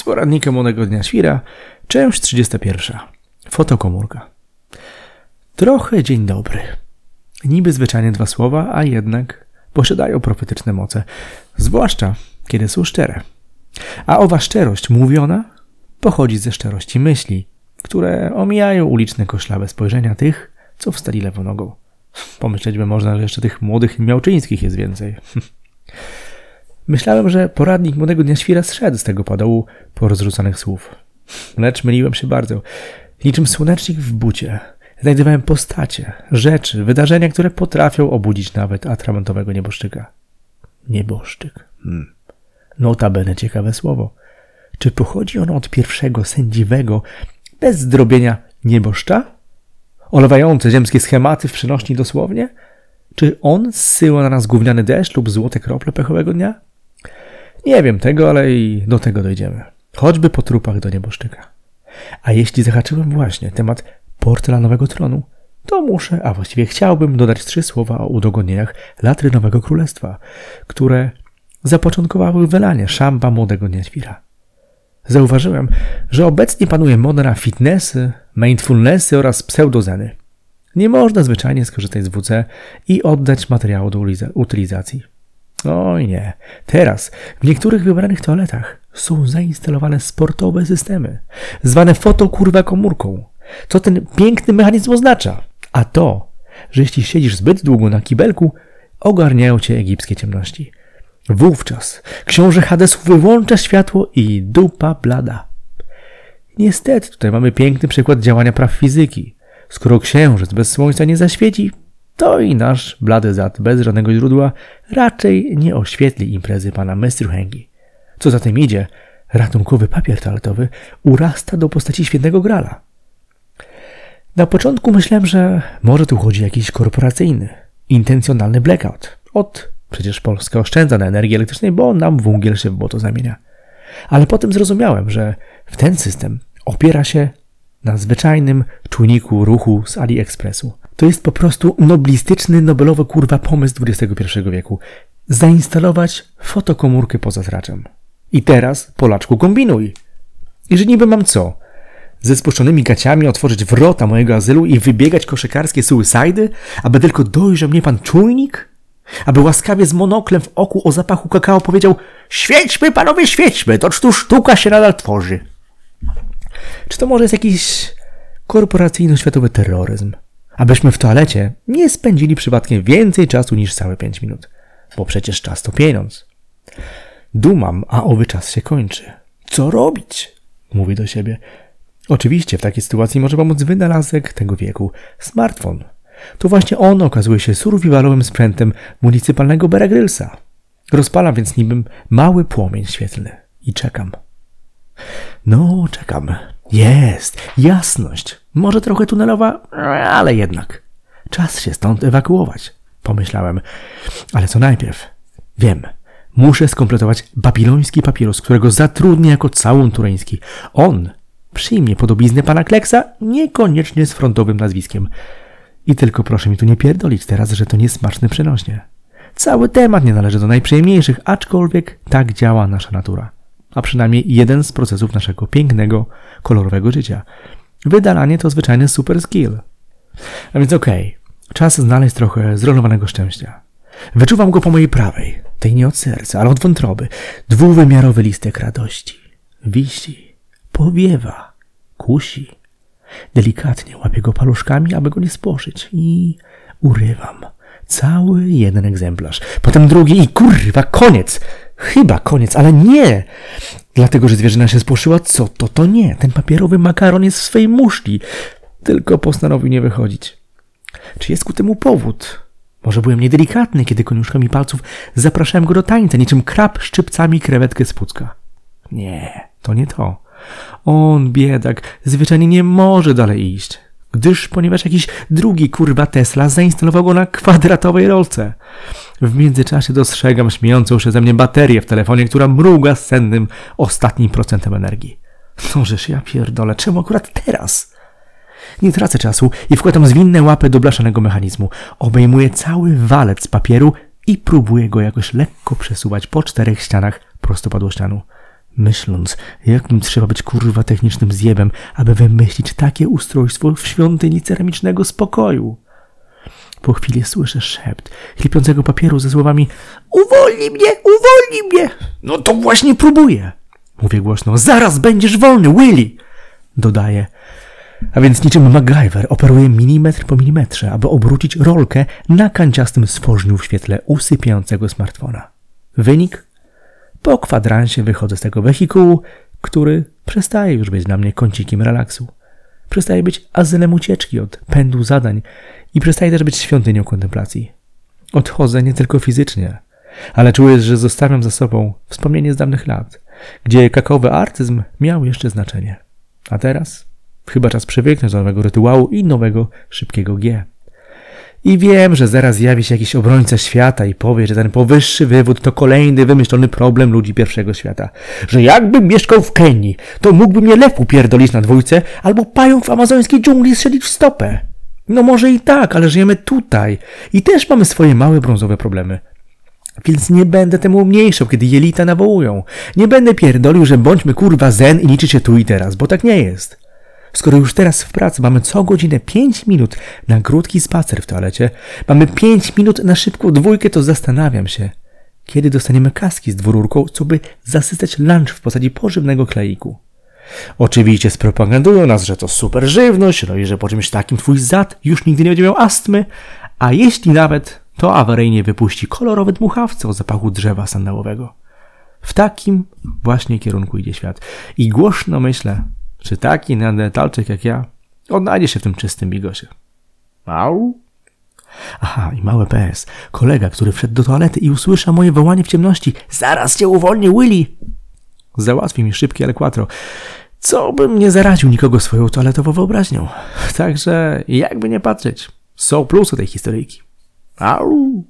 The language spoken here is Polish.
z poradnika Młodego Dnia Świra, część 31. Fotokomórka. Trochę dzień dobry. Niby zwyczajnie dwa słowa, a jednak posiadają profetyczne moce, zwłaszcza kiedy są szczere. A owa szczerość mówiona pochodzi ze szczerości myśli, które omijają uliczne koszlawe spojrzenia tych, co wstali lewą nogą. Pomyśleć by można, że jeszcze tych młodych miałczyńskich jest więcej. Myślałem, że poradnik Młodego Dnia Świra zszedł z tego padołu porozrzucanych słów. Lecz myliłem się bardzo. Niczym słonecznik w bucie. Znajdowałem postacie, rzeczy, wydarzenia, które potrafią obudzić nawet atramentowego nieboszczyka. Nieboszczyk. Hmm. Notabene ciekawe słowo. Czy pochodzi ono od pierwszego sędziwego, bez zdrobienia nieboszcza? Olewające ziemskie schematy w przenośni dosłownie? Czy on zsyła na nas gówniany deszcz lub złote krople pechowego dnia? Nie wiem tego, ale i do tego dojdziemy. Choćby po trupach do nieboszczyka. A jeśli zahaczyłem właśnie temat porcelanowego tronu, to muszę, a właściwie chciałbym dodać trzy słowa o udogodnieniach latrynowego królestwa, które zapoczątkowały wylanie szamba młodego niedźwira. Zauważyłem, że obecnie panuje moda na fitnessy, mindfulnessy oraz pseudozeny. Nie można zwyczajnie skorzystać z WC i oddać materiału do utylizacji. Oj nie. Teraz w niektórych wybranych toaletach są zainstalowane sportowe systemy, zwane fotokurwa komórką. Co ten piękny mechanizm oznacza? A to, że jeśli siedzisz zbyt długo na kibelku, ogarniają cię egipskie ciemności. Wówczas książę Hadesu wyłącza światło i dupa blada. Niestety, tutaj mamy piękny przykład działania praw fizyki. Skoro księżyc bez słońca nie zaświeci, to i nasz blady zad bez żadnego źródła raczej nie oświetli imprezy pana Mestruhengi. Co za tym idzie, ratunkowy papier toaletowy urasta do postaci świętego grala. Na początku myślałem, że może tu chodzi jakiś korporacyjny, intencjonalny blackout. Od przecież Polska oszczędza na energii elektrycznej, bo nam węgiel się w błoto zamienia. Ale potem zrozumiałem, że w ten system opiera się na zwyczajnym czujniku ruchu z AliExpressu. To jest po prostu noblistyczny, nobelowy kurwa pomysł XXI wieku. Zainstalować fotokomórkę poza zraczem. I teraz, Polaczku, kombinuj. I że niby mam co? Ze spuszczonymi gaciami otworzyć wrota mojego azylu i wybiegać koszykarskie suicidy, aby tylko dojrzał mnie pan czujnik? Aby łaskawie z monoklem w oku o zapachu kakao powiedział Świećmy, panowie, świećmy, to tu sztuka się nadal tworzy. Czy to może jest jakiś korporacyjno-światowy terroryzm? Abyśmy w toalecie nie spędzili przypadkiem więcej czasu niż całe pięć minut. Bo przecież czas to pieniądz. Dumam, a owy czas się kończy. Co robić? Mówi do siebie. Oczywiście w takiej sytuacji może pomóc wynalazek tego wieku smartfon. To właśnie on okazuje się survivalowym sprzętem municypalnego Bear Grylsa. Rozpalam więc niby mały płomień świetlny i czekam. No, czekam. Jest, jasność. Może trochę tunelowa, ale jednak. Czas się stąd ewakuować, pomyślałem. Ale co najpierw? Wiem. Muszę skompletować babiloński papierus, którego zatrudnię jako całun tureński. On przyjmie podobiznę pana Kleksa, niekoniecznie z frontowym nazwiskiem. I tylko proszę mi tu nie pierdolić teraz, że to niesmaczne przenośnie. Cały temat nie należy do najprzyjemniejszych, aczkolwiek tak działa nasza natura a przynajmniej jeden z procesów naszego pięknego, kolorowego życia. Wydalanie to zwyczajny super skill. A więc okej, okay, czas znaleźć trochę zrolowanego szczęścia. Wyczuwam go po mojej prawej, tej nie od serca, ale od wątroby. Dwuwymiarowy listek radości. Wisi, powiewa, kusi. Delikatnie łapię go paluszkami, aby go nie spłoszyć i urywam. Cały jeden egzemplarz. Potem drugi i kurwa, koniec! Chyba koniec, ale nie! Dlatego, że zwierzyna się spłoszyła, co to, to nie. Ten papierowy makaron jest w swej muszli. Tylko postanowił nie wychodzić. Czy jest ku temu powód? Może byłem niedelikatny, kiedy koniuszkami palców zapraszałem go do tańca, niczym krab szczypcami krewetkę z pucka. Nie, to nie to. On, biedak, zwyczajnie nie może dalej iść gdyż ponieważ jakiś drugi kurwa Tesla zainstalował go na kwadratowej rolce. W międzyczasie dostrzegam śmiejącą się ze mnie baterię w telefonie, która mruga z sennym ostatnim procentem energii. No żeż ja pierdolę, czemu akurat teraz? Nie tracę czasu i wkładam zwinne łapy do blaszanego mechanizmu. Obejmuję cały walec papieru i próbuję go jakoś lekko przesuwać po czterech ścianach prostopadłościanu. Myśląc, jakim trzeba być kurwa technicznym zjebem, aby wymyślić takie ustrojstwo w świątyni ceramicznego spokoju. Po chwili słyszę szept chlipiącego papieru ze słowami Uwolnij mnie, uwolnij mnie! No to właśnie próbuję. Mówię głośno, zaraz będziesz wolny, Willy! Dodaję. A więc niczym MacGyver operuje milimetr po milimetrze, aby obrócić rolkę na kanciastym stworzniu w świetle usypiającego smartfona. Wynik? Po kwadransie wychodzę z tego wehikułu, który przestaje już być dla mnie kącikiem relaksu. Przestaje być azylem ucieczki od pędu zadań i przestaje też być świątynią kontemplacji. Odchodzę nie tylko fizycznie, ale czuję, że zostawiam za sobą wspomnienie z dawnych lat, gdzie kakaowy artyzm miał jeszcze znaczenie. A teraz chyba czas przywyknąć do nowego rytuału i nowego szybkiego G. I wiem, że zaraz zjawi się jakiś obrońca świata i powie, że ten powyższy wywód to kolejny wymyślony problem ludzi pierwszego świata. Że jakbym mieszkał w Kenii, to mógłby mnie lew upierdolić na dwójce albo pająk w amazońskiej dżungli strzelić w stopę. No może i tak, ale żyjemy tutaj i też mamy swoje małe brązowe problemy. Więc nie będę temu umniejszał, kiedy jelita nawołują. Nie będę pierdolił, że bądźmy kurwa zen i liczy się tu i teraz, bo tak nie jest. Skoro już teraz w pracy mamy co godzinę 5 minut na krótki spacer w toalecie, mamy 5 minut na szybką dwójkę, to zastanawiam się, kiedy dostaniemy kaski z dwururką, co by zasysać lunch w postaci pożywnego kleiku. Oczywiście spropagandują nas, że to super żywność, no i że po czymś takim twój zad już nigdy nie będzie miał astmy, a jeśli nawet, to awaryjnie wypuści kolorowe dmuchawce o zapachu drzewa sandałowego. W takim właśnie kierunku idzie świat. I głośno myślę, czy taki neandertalczyk jak ja odnajdzie się w tym czystym bigosie. Au? Aha, i małe PS. Kolega, który wszedł do toalety i usłyszał moje wołanie w ciemności. Zaraz cię uwolnię, Willy! Załatwi mi szybki elekwatro. Co bym nie zaraził nikogo swoją toaletową wyobraźnią. Także jakby nie patrzeć, są plusy tej historyjki. Au!